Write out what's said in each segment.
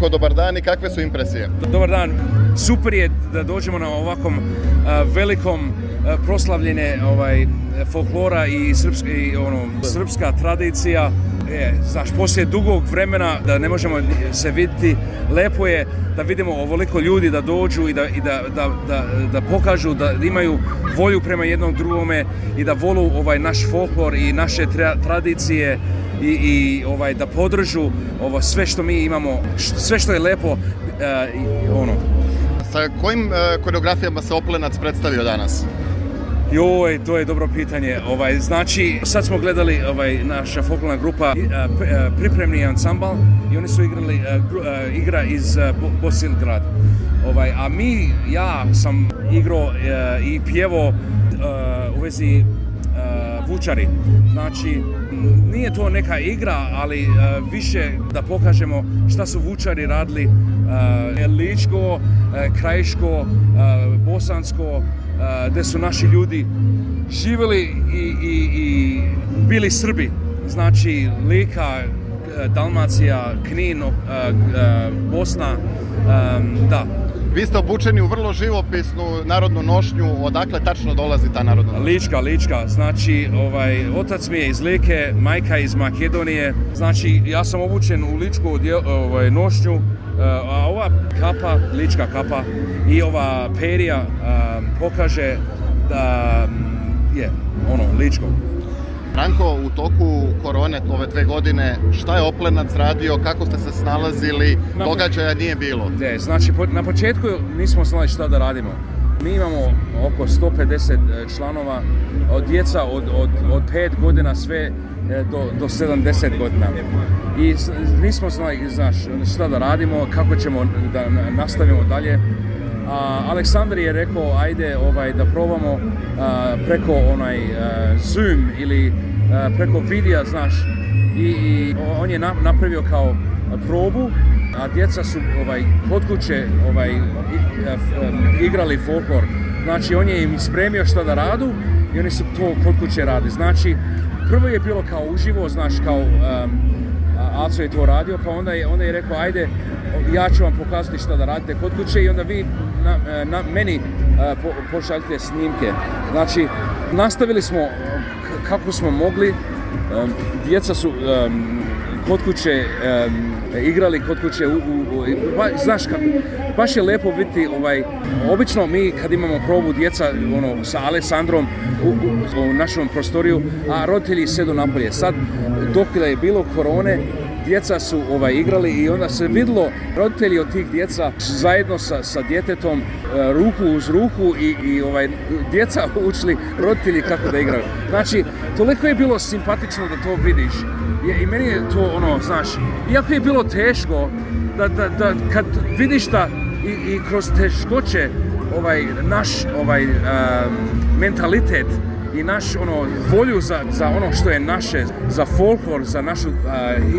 ko dobar dan i kakve su impresije? Dobar dan, super je da dođemo na ovakvom e, velikom uh, ovaj, folklora i, ono, srpska, tradicija. E, znaš, poslije dugog vremena da ne možemo se vidjeti, lepo je da vidimo ovoliko ljudi da dođu i da, pokažu da imaju volju prema jednom drugome i da volu ovaj naš folklor i naše tradicije i, i ovaj, da podržu ovo sve što mi imamo, sve što je lepo e, i, ono. Sa kojim e, koreografijama se Oplenac predstavio danas? Joj, to je dobro pitanje. Ovaj, znači, sad smo gledali ovaj, naša folklorna grupa e, Pripremni ansambal i oni su igrali igra iz Bosilgrad. Ovaj, a mi, ja sam igrao i pjevo u vezi E, vučari. Znači, nije to neka igra, ali e, više da pokažemo šta su vučari radili e, ličko, krajiško, bosansko, gdje su naši ljudi živjeli i, i bili Srbi. Znači, Lika, Dalmacija, Knin, Bosna, da. Vi ste obučeni u vrlo živopisnu narodnu nošnju, odakle tačno dolazi ta narodna nošnja? Lička, Lička, znači ovaj, otac mi je iz Like, majka iz Makedonije, znači ja sam obučen u Ličku ovaj, nošnju, eh, a ova kapa, Lička kapa i ova perija eh, pokaže da mm, je ono, Ličko. Branko, u toku korone ove dve godine, šta je Oplenac radio, kako ste se snalazili, događaja nije bilo? Ne, znači, na početku nismo znali šta da radimo. Mi imamo oko 150 e, članova, od djeca od, od, 5 godina sve e, do, do 70 godina. I nismo znali znaš, šta da radimo, kako ćemo da nastavimo dalje. Aleksandar je rekao ajde ovaj, da probamo preko onaj Zoom ili preko videa, znaš, i, i on je napravio kao probu, a djeca su ovaj, kod kuće ovaj, um, igrali folklor. Znači, on je im spremio što da radu i oni su to kod kuće radi. Znači, prvo je bilo kao uživo, znaš, kao um, Aco je to radio, pa onda je, onda je rekao, ajde, ja ću vam pokazati što da radite kod kuće i onda vi na, e, meni e, po, pošaljite snimke. Znači, nastavili smo kako smo mogli, e, djeca su kod kuće igrali kod kuće, u, u, znaš kako, baš je lijepo biti, ovaj, obično mi kad imamo probu djeca ono, sa Alessandrom u našom prostoriju, a roditelji sedu napolje. Sad, dok je bilo korone, djeca su ovaj, igrali i onda se vidlo roditelji od tih djeca zajedno sa, djetetom e, ruku uz ruku i, ovaj, djeca učili roditelji kako da igraju. Znači, toliko je bilo simpatično da to vidiš. I, meni je to ono, znaš, iako je bilo teško, da, kad vidiš da i, kroz teškoće ovaj, naš ovaj, mentalitet i naš ono, volju za, za ono što je naše, za folklor, za našu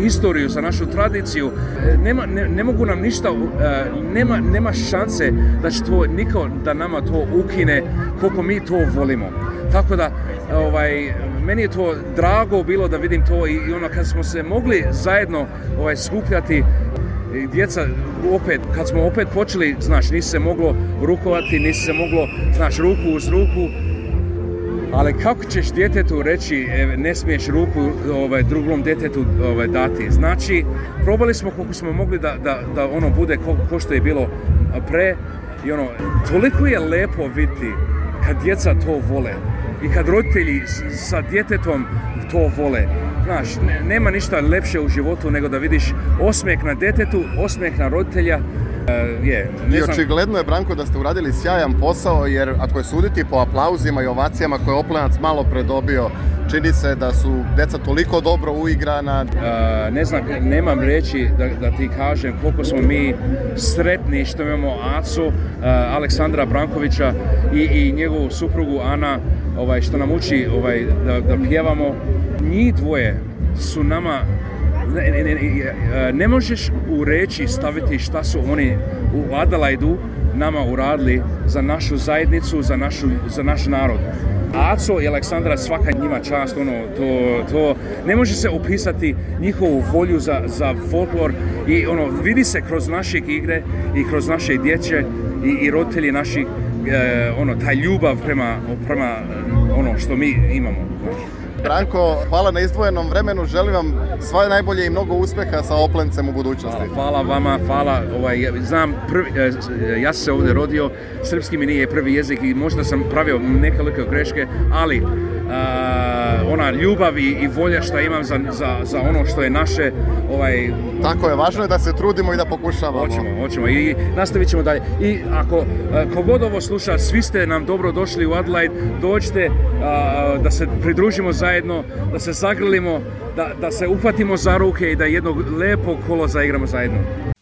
historiju, za našu tradiciju. E, nema, ne, mogu nam ništa, e, nema, nema šanse da će to niko da nama to ukine koliko mi to volimo. Tako da, ovaj, meni je to drago bilo da vidim to i, i ono kad smo se mogli zajedno ovaj, skupljati djeca opet, kad smo opet počeli, znaš, nisi se moglo rukovati, nisi se moglo, znaš, ruku uz ruku, ali kako ćeš djetetu reći e, ne smiješ ruku ovaj, drugom djetetu ovaj, dati. Znači, probali smo koliko smo mogli da, da, da ono bude ko, što je bilo pre i ono, toliko je lepo vidjeti kad djeca to vole i kad roditelji sa djetetom to vole. Znaš, nema ništa lepše u životu nego da vidiš osmijeh na djetetu, osmijeh na roditelja je, I očigledno je, Branko, da ste uradili sjajan posao, jer ako je suditi po aplauzima i ovacijama koje je Oplenac malo predobio, čini se da su deca toliko dobro uigrana. ne znam, nemam reći da, ti kažem koliko smo mi sretni što imamo Acu, Aleksandra Brankovića i, njegovu suprugu Ana, ovaj, što nam uči ovaj, da, da pjevamo. Njih dvoje su nama ne, ne, e, e, e, ne, možeš u reći staviti šta su oni u Adelaidu nama uradili za našu zajednicu, za, našu, za naš narod. Aco i Aleksandra svaka njima čast, ono, to, to, ne može se opisati njihovu volju za, za folklor i ono, vidi se kroz naše igre i kroz naše djeće i, i roditelji naših, ono, ta ljubav prema, prema ono što mi imamo. Branko, hvala na izdvojenom vremenu, želim vam sve najbolje i mnogo uspjeha sa Oplencem u budućnosti. Hvala vama, hvala, ovaj, znam, prvi, e, e, ja sam se ovdje rodio, srpski mi nije prvi jezik i možda sam pravio nekoliko greške, ali ona ljubav i, volja što imam za, ono što je naše ovaj... Tako je, važno je da se trudimo i da pokušavamo. Hoćemo, hoćemo i nastavit ćemo dalje. I ako e, kogod ovo sluša, svi ste nam dobro došli u Adelaide, dođite e, da se pridružimo zajedno, da se zagrlimo, da, se uhvatimo za ruke i da jednog lepog kolo zaigramo zajedno.